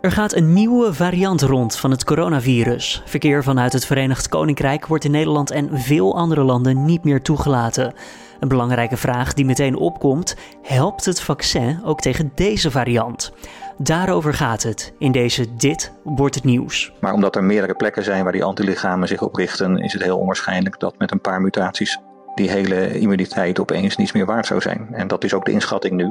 Er gaat een nieuwe variant rond van het coronavirus. Verkeer vanuit het Verenigd Koninkrijk wordt in Nederland en veel andere landen niet meer toegelaten. Een belangrijke vraag die meteen opkomt: helpt het vaccin ook tegen deze variant? Daarover gaat het in deze Dit wordt het nieuws. Maar omdat er meerdere plekken zijn waar die antilichamen zich op richten, is het heel onwaarschijnlijk dat met een paar mutaties die hele immuniteit opeens niets meer waard zou zijn. En dat is ook de inschatting nu.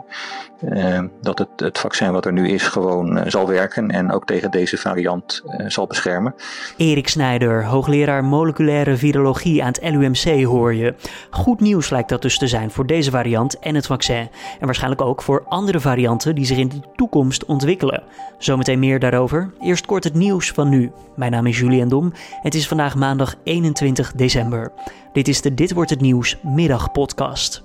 Uh, dat het, het, vaccin wat er nu is gewoon uh, zal werken en ook tegen deze variant uh, zal beschermen. Erik Snijder, hoogleraar moleculaire virologie aan het LUMC hoor je. Goed nieuws lijkt dat dus te zijn voor deze variant en het vaccin. En waarschijnlijk ook voor andere varianten die zich in de toekomst ontwikkelen. Zometeen meer daarover. Eerst kort het nieuws van nu. Mijn naam is Julian Dom. Het is vandaag maandag 21 december. Dit is de Dit wordt het nieuws middagpodcast.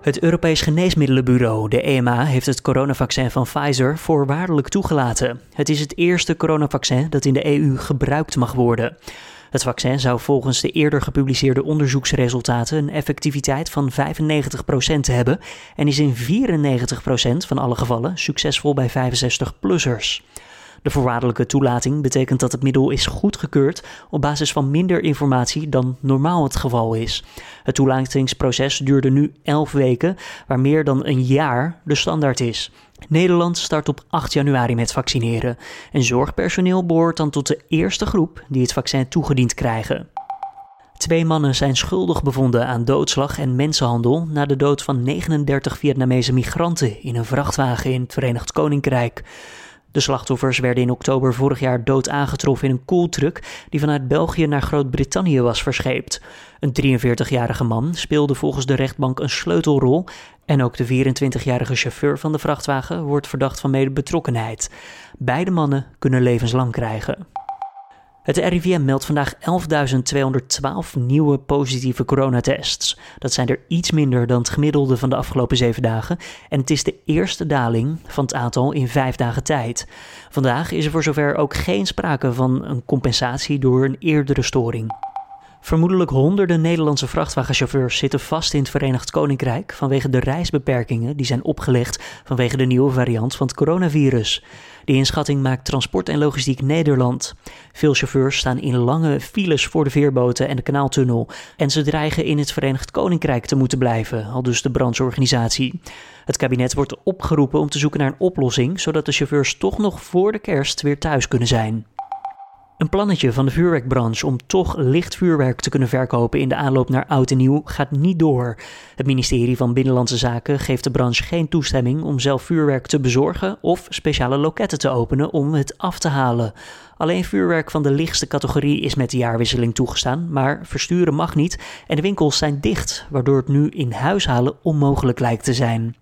Het Europees Geneesmiddelenbureau, de EMA, heeft het coronavaccin van Pfizer voorwaardelijk toegelaten. Het is het eerste coronavaccin dat in de EU gebruikt mag worden. Het vaccin zou volgens de eerder gepubliceerde onderzoeksresultaten een effectiviteit van 95% hebben en is in 94% van alle gevallen succesvol bij 65-plussers. De voorwaardelijke toelating betekent dat het middel is goedgekeurd op basis van minder informatie dan normaal het geval is. Het toelatingsproces duurde nu 11 weken, waar meer dan een jaar de standaard is. Nederland start op 8 januari met vaccineren. En zorgpersoneel behoort dan tot de eerste groep die het vaccin toegediend krijgen. Twee mannen zijn schuldig bevonden aan doodslag en mensenhandel na de dood van 39 Vietnamese migranten in een vrachtwagen in het Verenigd Koninkrijk. De slachtoffers werden in oktober vorig jaar dood aangetroffen in een koeltruck die vanuit België naar Groot-Brittannië was verscheept. Een 43-jarige man speelde volgens de rechtbank een sleutelrol en ook de 24-jarige chauffeur van de vrachtwagen wordt verdacht van medebetrokkenheid. Beide mannen kunnen levenslang krijgen. Het RIVM meldt vandaag 11.212 nieuwe positieve coronatests. Dat zijn er iets minder dan het gemiddelde van de afgelopen zeven dagen. En het is de eerste daling van het aantal in vijf dagen tijd. Vandaag is er voor zover ook geen sprake van een compensatie door een eerdere storing. Vermoedelijk honderden Nederlandse vrachtwagenchauffeurs zitten vast in het Verenigd Koninkrijk vanwege de reisbeperkingen die zijn opgelegd vanwege de nieuwe variant van het coronavirus. Die inschatting maakt Transport en Logistiek Nederland. Veel chauffeurs staan in lange files voor de veerboten en de kanaaltunnel en ze dreigen in het Verenigd Koninkrijk te moeten blijven, al dus de brancheorganisatie. Het kabinet wordt opgeroepen om te zoeken naar een oplossing, zodat de chauffeurs toch nog voor de kerst weer thuis kunnen zijn. Een plannetje van de vuurwerkbranche om toch licht vuurwerk te kunnen verkopen in de aanloop naar oud en nieuw gaat niet door. Het ministerie van Binnenlandse Zaken geeft de branche geen toestemming om zelf vuurwerk te bezorgen of speciale loketten te openen om het af te halen. Alleen vuurwerk van de lichtste categorie is met de jaarwisseling toegestaan, maar versturen mag niet en de winkels zijn dicht, waardoor het nu in huis halen onmogelijk lijkt te zijn.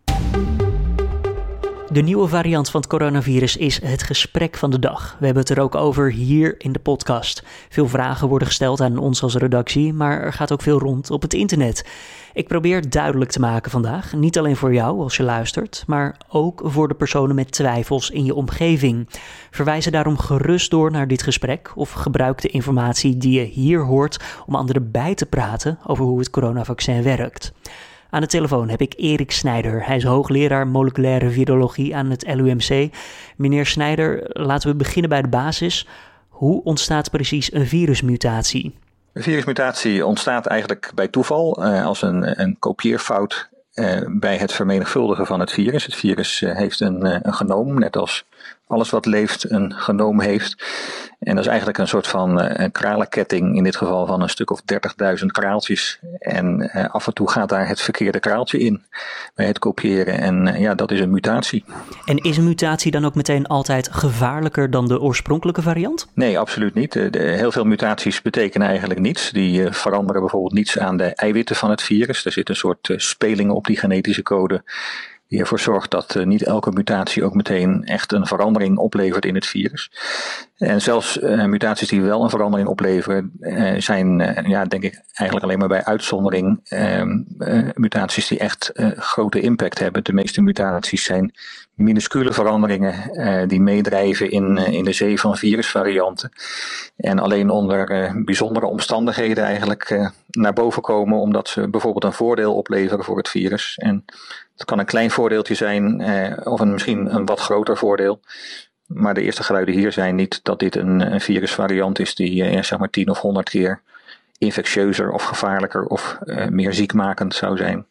De nieuwe variant van het coronavirus is het gesprek van de dag. We hebben het er ook over hier in de podcast. Veel vragen worden gesteld aan ons als redactie, maar er gaat ook veel rond op het internet. Ik probeer duidelijk te maken vandaag, niet alleen voor jou als je luistert, maar ook voor de personen met twijfels in je omgeving. Verwijs daarom gerust door naar dit gesprek of gebruik de informatie die je hier hoort om anderen bij te praten over hoe het coronavaccin werkt. Aan de telefoon heb ik Erik Snijder. Hij is hoogleraar moleculaire virologie aan het LUMC. Meneer Snijder, laten we beginnen bij de basis. Hoe ontstaat precies een virusmutatie? Een virusmutatie ontstaat eigenlijk bij toeval uh, als een, een kopieerfout uh, bij het vermenigvuldigen van het virus. Het virus uh, heeft een, een genoom, net als alles wat leeft een genoom heeft. En dat is eigenlijk een soort van uh, een kralenketting, in dit geval van een stuk of 30.000 kraaltjes. En uh, af en toe gaat daar het verkeerde kraaltje in bij het kopiëren. En uh, ja, dat is een mutatie. En is een mutatie dan ook meteen altijd gevaarlijker dan de oorspronkelijke variant? Nee, absoluut niet. De, heel veel mutaties betekenen eigenlijk niets. Die veranderen bijvoorbeeld niets aan de eiwitten van het virus. Er zit een soort speling op die genetische code die ervoor zorgt dat uh, niet elke mutatie ook meteen echt een verandering oplevert in het virus. En zelfs uh, mutaties die wel een verandering opleveren, uh, zijn, ja, denk ik, eigenlijk alleen maar bij uitzondering ehm, mutaties die echt grote impact hebben. De meeste mutaties zijn minuscule veranderingen die meedrijven in, in de zee van virusvarianten. En alleen onder bijzondere omstandigheden eigenlijk naar boven komen, omdat ze bijvoorbeeld een voordeel opleveren voor het virus. En Het kan een klein voordeeltje zijn, of een, misschien een wat groter voordeel. Maar de eerste geluiden hier zijn niet dat dit een, een virusvariant is die zeg maar 10 of 100 keer infectieuzer of gevaarlijker of uh, meer ziekmakend zou zijn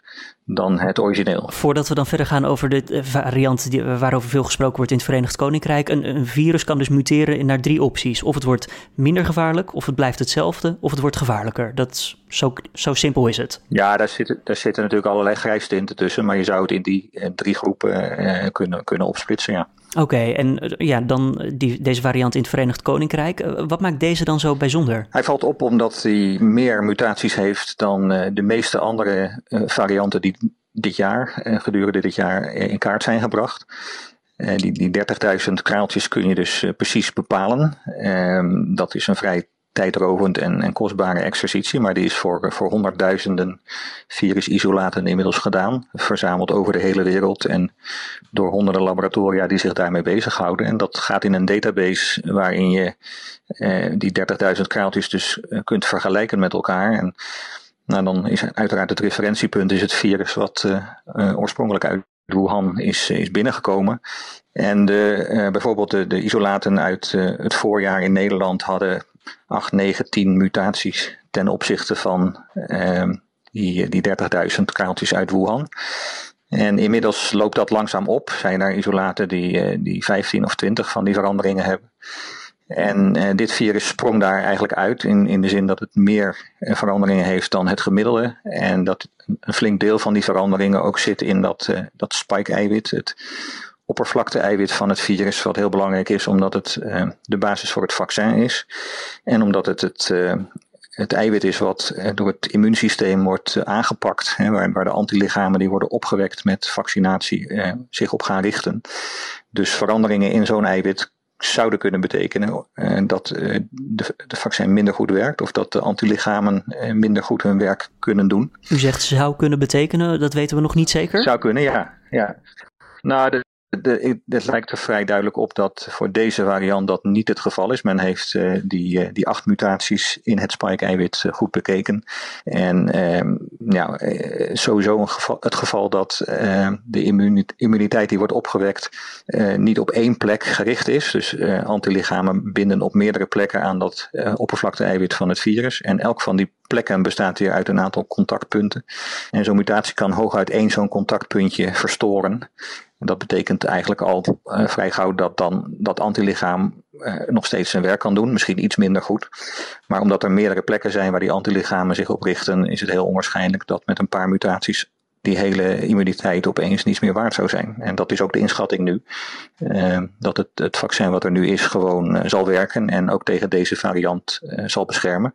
dan het origineel. Voordat we dan verder gaan over de eh, variant die, waarover veel gesproken wordt in het Verenigd Koninkrijk. Een, een, virus kan dus muteren naar drie opties. Of het wordt minder gevaarlijk, of het blijft hetzelfde, of het wordt gevaarlijker. Dat zo, zo simpel is het. Ja, daar zitten, daar zitten natuurlijk allerlei grijstinten tussen. Maar je zou het in die eh, drie groepen eh, kunnen, kunnen opsplitsen, ja. Oké, en eh, ja, dan die, deze variant in het Verenigd Koninkrijk. Wat maakt deze dan zo bijzonder? Hij valt op omdat hij meer mutaties heeft dan de meeste andere uh, die dit jaar, gedurende dit jaar, in kaart zijn gebracht. die die 30.000 kraaltjes kun je dus precies bepalen. Ehm, dat is een vrij tijdrovend en, en kostbare exercitie, maar die is voor, voor honderdduizenden virusisolaten inmiddels gedaan, verzameld over de hele wereld en door honderden laboratoria die zich daarmee bezighouden. En dat gaat in een database waarin je eh, die 30.000 kraaltjes dus eh, kunt vergelijken met elkaar. En nou, dan is uiteraard het referentiepunt is het virus wat uh, uh, oorspronkelijk uit Wuhan is, is binnengekomen. En de, bijvoorbeeld de, de isolaten uit het voorjaar in Nederland hadden 8, 9, 10 mutaties ten opzichte van die, die 30.000 kraaltjes uit Wuhan. En inmiddels loopt dat langzaam op. Zijn er isolaten die, die 15 of 20 van die veranderingen hebben. En uh, dit virus sprong daar eigenlijk uit in, in de zin dat het meer uh, veranderingen heeft dan het gemiddelde. En dat een flink deel van die veranderingen ook zit in dat, uh, dat spike-eiwit, het oppervlakte-eiwit van het virus, wat heel belangrijk is omdat het de basis voor het vaccin is. En omdat het het, het eiwit is wat door het immuunsysteem wordt aangepakt, hè, waar, waar, de antilichamen die worden opgewekt met vaccinatie zich op gaan richten. Dus veranderingen in zo'n eiwit zouden kunnen betekenen dat de, de, vaccin minder goed werkt of dat de antilichamen minder goed hun werk kunnen doen. U zegt zou kunnen betekenen, dat weten we nog niet zeker? Zou kunnen, ja. ja. Nou, de, de, het lijkt er vrij duidelijk op dat voor deze variant dat niet het geval is. Men heeft uh, die, uh, die acht mutaties in het spike-eiwit uh, goed bekeken. En ehm, ja, sowieso een geval, het geval dat ehm, de immuniteit die wordt opgewekt niet op één plek gericht is. Dus antilichamen binden op meerdere plekken aan dat oppervlakte-eiwit van het virus. En elk van die plekken bestaat weer uit een aantal contactpunten. En zo'n mutatie kan hooguit één zo'n contactpuntje verstoren. Dat betekent eigenlijk al uh, vrij gauw dat dan dat antilichaam uh, nog steeds zijn werk kan doen. Misschien iets minder goed. Maar omdat er meerdere plekken zijn waar die antilichamen zich op richten, is het heel onwaarschijnlijk dat met een paar mutaties die hele immuniteit opeens niets meer waard zou zijn. En dat is ook de inschatting nu. Uh, dat het, het vaccin wat er nu is gewoon zal werken en ook tegen deze variant zal beschermen.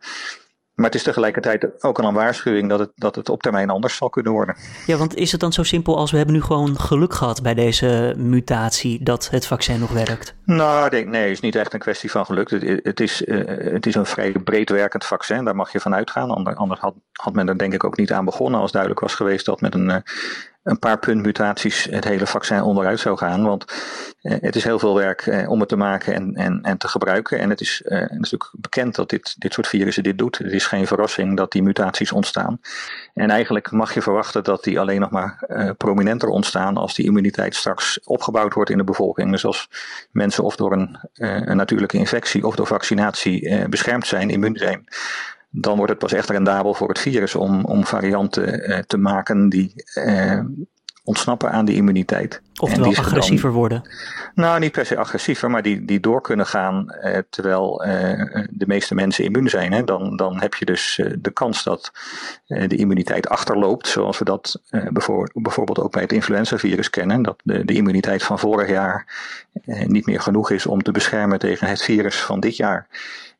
Maar het is tegelijkertijd ook al een waarschuwing dat het, dat het op termijn anders zal kunnen worden. Ja, want is het dan zo simpel als we hebben nu gewoon geluk gehad bij deze mutatie dat het vaccin nog werkt? Nou, ik denk, nee, het is niet echt een kwestie van geluk. Het, het is, uh, het is een vrij breed werkend vaccin, daar mag je van uitgaan. Anders had, had men er denk ik ook niet aan begonnen als duidelijk was geweest dat met een, uh, een paar puntmutaties het hele vaccin onderuit zou gaan. Want eh, het is heel veel werk eh, om het te maken en, en, en te gebruiken. En het is eh, natuurlijk bekend dat dit, dit soort virussen dit doet. Het is geen verrassing dat die mutaties ontstaan. En eigenlijk mag je verwachten dat die alleen nog maar uh, prominenter ontstaan als die immuniteit straks opgebouwd wordt in de bevolking. Dus als mensen of door een, een natuurlijke infectie of door vaccinatie beschermd zijn, immuun zijn dan wordt het pas echt rendabel voor het virus om, om varianten uh, te maken die uh, ontsnappen aan die immuniteit. Oftewel die agressiever dan, worden. Nou, niet per se agressiever, maar die, die door kunnen gaan uh, terwijl de meeste mensen immuun zijn. Hè. Dan, dan heb je dus de kans dat de immuniteit achterloopt, zoals we dat bijvoorbeeld ook bij het influenzavirus kennen. Dat de, de immuniteit van vorig jaar niet meer genoeg is om te beschermen tegen het virus van dit jaar.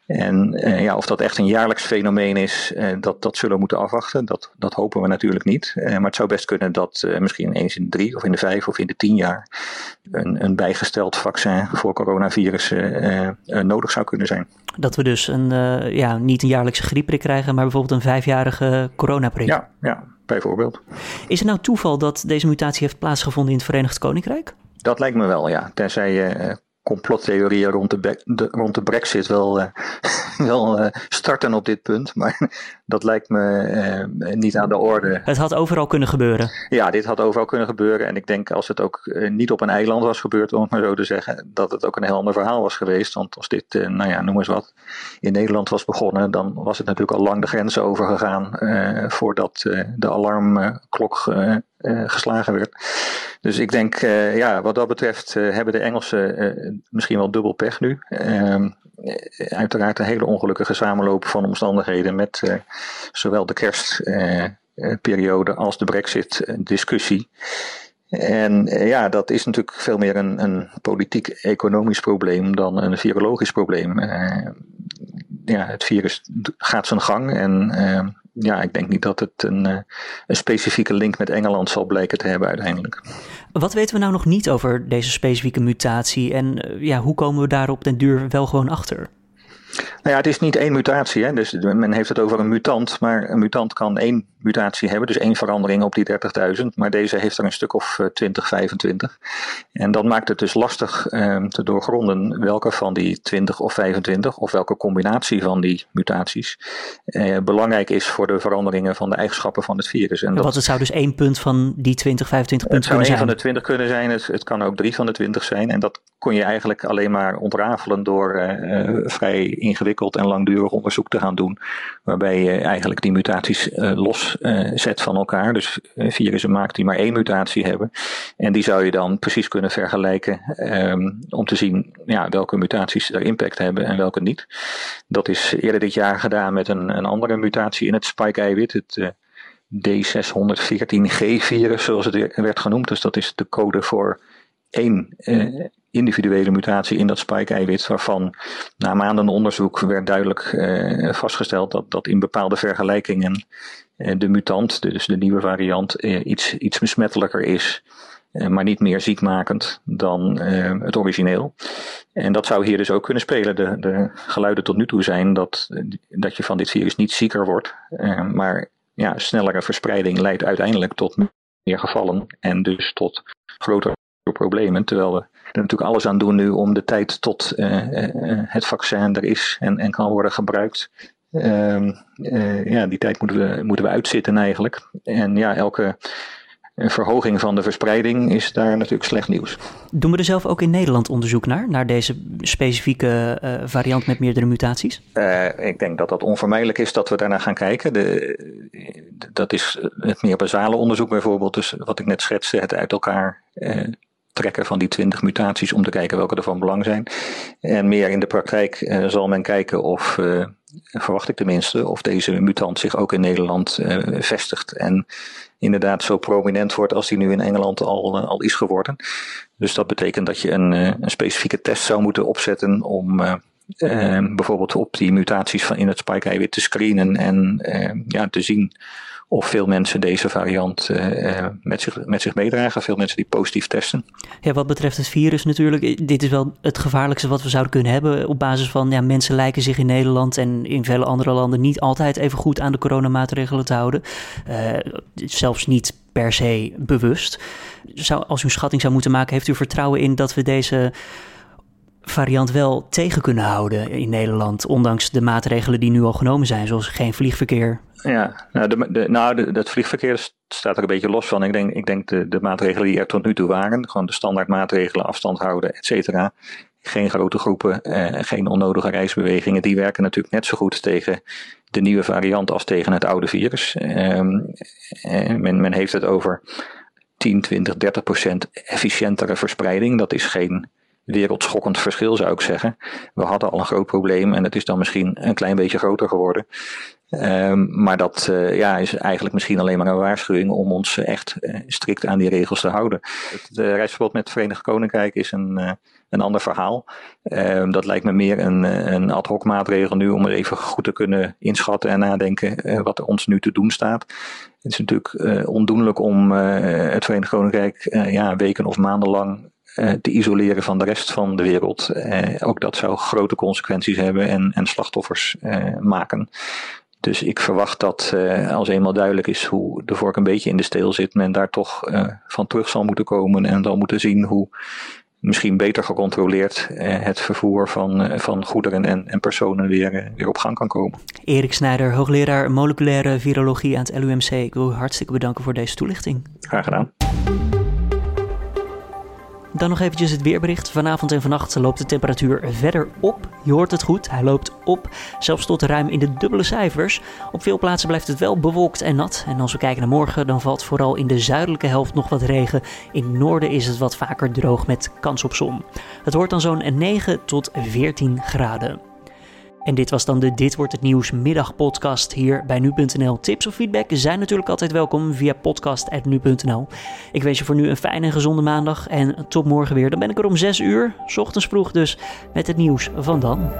En uh, ja, of dat echt een jaarlijks fenomeen is, uh, dat, dat zullen we moeten afwachten. Dat, dat hopen we natuurlijk niet. Uh, maar het zou best kunnen dat misschien eens in de drie of in de vijf of in de tien jaar een, een bijgesteld vaccin voor coronavirussen nodig zou kunnen zijn. Dat we dus een, ja, niet een jaarlijkse griepprik krijgen, maar bijvoorbeeld een vijfjarige coronaprik. Ja, ja, bijvoorbeeld. Is het nou toeval dat deze mutatie heeft plaatsgevonden in het Verenigd Koninkrijk? Dat lijkt me wel, ja. Tenzij je complottheorieën rond de, de, rond de brexit wel, uh, wel uh, starten op dit punt. Maar dat lijkt me uh, niet aan de orde. Het had overal kunnen gebeuren. Ja, dit had overal kunnen gebeuren. En ik denk als het ook niet op een eiland was gebeurd, om het maar zo te zeggen, dat het ook een heel ander verhaal was geweest. Want als dit, nou ja, noem eens wat, in Nederland was begonnen, dan was het natuurlijk al lang de grens overgegaan voordat de alarmklok geslagen werd. Dus ik denk, ja, wat dat betreft hebben de Engelsen misschien wel dubbel pech nu. Ehm, uiteraard een hele ongelukkige samenloop van omstandigheden met zowel de kerstperiode als de brexit-discussie. En ja, dat is natuurlijk veel meer een, een politiek-economisch probleem dan een virologisch probleem. ja, het virus gaat zijn gang en ehm, ja, ik denk niet dat het een, een specifieke link met Engeland zal blijken te hebben uiteindelijk. Wat weten we nou nog niet over deze specifieke mutatie en eh, ja, hoe komen we daar op den duur wel gewoon achter? Nou ja, het is niet één mutatie. Hè? Dus men heeft het over een mutant, maar een mutant kan één mutatie hebben, dus één verandering op die 30.000. Maar deze heeft er een stuk of 20, eh, 25. En dat maakt het dus lastig eh, te doorgronden welke van die 20 of 25, of welke combinatie van die mutaties, eh, belangrijk is voor de veranderingen van de eigenschappen van het virus. En dat, het zou dus één punt van die 20, 25 punten kunnen zijn. Het zou één van de 20 kunnen zijn, het, het, kan ook drie van de 20 zijn. En dat kon je eigenlijk alleen maar ontrafelen door uh, vrij ingewikkeld en langdurig onderzoek te gaan doen. Waarbij je eigenlijk die mutaties uh, los uh, zet van elkaar. Dus virussen maakt die maar één mutatie hebben. En die zou je dan precies kunnen vergelijken um, om te zien ja, welke mutaties er impact hebben en welke niet. Dat is eerder dit jaar gedaan met een, een andere mutatie in het spike-eiwit. Het D614G-virus, zoals het werd genoemd. Dus dat is de code voor één uh, individuele mutatie in dat spike-eiwit, waarvan na maanden onderzoek werd duidelijk uh, vastgesteld dat, dat in bepaalde vergelijkingen uh, de mutant, dus de nieuwe variant, iets, iets besmettelijker is. Maar niet meer ziekmakend dan het origineel. En dat zou hier dus ook kunnen spelen. De, de geluiden tot nu toe zijn dat, dat je van dit virus niet zieker wordt. Maar ja, snellere verspreiding leidt uiteindelijk tot meer gevallen. En dus tot grotere problemen. Terwijl we er natuurlijk alles aan doen nu om de tijd tot uh, uh, het vaccin er is en, en kan worden gebruikt. Uh, ja, die tijd moeten we, moeten we uitzitten eigenlijk. En ja, elke verhoging van de verspreiding is daar natuurlijk slecht nieuws. Doen we er zelf ook in Nederland onderzoek naar, naar deze specifieke uh, variant met meerdere mutaties? Uh, ik denk dat dat onvermijdelijk is dat we daarnaar gaan kijken. De, dat is het meer basale onderzoek bijvoorbeeld, dus wat ik net schetste, het uit elkaar uh, trekken van die 20 mutaties om te kijken welke er van belang zijn. En meer in de praktijk uh, zal men kijken of, uh, verwacht ik tenminste, of deze mutant zich ook in Nederland uh, vestigt en inderdaad zo prominent wordt als die nu in Engeland al, al is geworden. Dus dat betekent dat je een, een specifieke test zou moeten opzetten om bijvoorbeeld op die mutaties van in het spike-eiwit te screenen en ja, te zien of veel mensen deze variant uh, met, zich, met zich meedragen. Veel mensen die positief testen. Ja, wat betreft het virus natuurlijk. Dit is wel het gevaarlijkste wat we zouden kunnen hebben. Op basis van ja, mensen lijken zich in Nederland en in vele andere landen niet altijd even goed aan de coronamaatregelen te houden. Uh, zelfs niet per se bewust. Zou, als u schatting zou moeten maken, heeft u vertrouwen in dat we deze variant wel tegen kunnen houden in Nederland, ondanks de maatregelen die nu al genomen zijn, zoals geen vliegverkeer. Ja, nou, de, nou het vliegverkeer staat er een beetje los van. Ik denk, ik denk de, de maatregelen die er tot nu toe waren, gewoon de standaard maatregelen, afstand houden, et cetera. Geen grote groepen, eh, geen onnodige reisbewegingen, die werken natuurlijk net zo goed tegen de nieuwe variant als tegen het oude virus. Eh, men, men heeft het over 10, 20, 30 procent efficiëntere verspreiding. Dat is geen wereldschokkend verschil, zou ik zeggen. We hadden al een groot probleem en het is dan misschien een klein beetje groter geworden. Um, maar dat uh, ja, is eigenlijk misschien alleen maar een waarschuwing om ons echt uh, strikt aan die regels te houden. Het uh, reisverbod met het Verenigd Koninkrijk is een, een ander verhaal. Um, dat lijkt me meer een, een ad hoc maatregel nu om even goed te kunnen inschatten en nadenken wat er ons nu te doen staat. Het is natuurlijk ondoenlijk om het Verenigd Koninkrijk ja, weken of maanden lang te isoleren van de rest van de wereld. Uh, ook dat zou grote consequenties hebben en, en slachtoffers uh, maken. Dus ik verwacht dat als eenmaal duidelijk is hoe de vork een beetje in de steel zit, men daar toch van terug zal moeten komen en dan moeten zien hoe misschien beter gecontroleerd het vervoer van, van goederen en, en personen weer, weer op gang kan komen. Erik Snijder, hoogleraar moleculaire virologie aan het LUMC. Ik wil u hartstikke bedanken voor deze toelichting. Graag gedaan. Dan nog eventjes het weerbericht. Vanavond en vannacht loopt de temperatuur verder op. Je hoort het goed, hij loopt op. Zelfs tot ruim in de dubbele cijfers. Op veel plaatsen blijft het wel bewolkt en nat. En als we kijken naar morgen, dan valt vooral in de zuidelijke helft nog wat regen. In het noorden is het wat vaker droog met kans op zon. Het wordt dan zo'n 9 tot 14 graden. En dit was dan de Dit wordt het nieuws middagpodcast hier bij nu.nl. Tips of feedback zijn natuurlijk altijd welkom via podcast@nu.nl. Ik wens je voor nu een fijne en gezonde maandag en tot morgen weer. Dan ben ik er om 6 uur, s ochtends vroeg dus, met het nieuws van dan.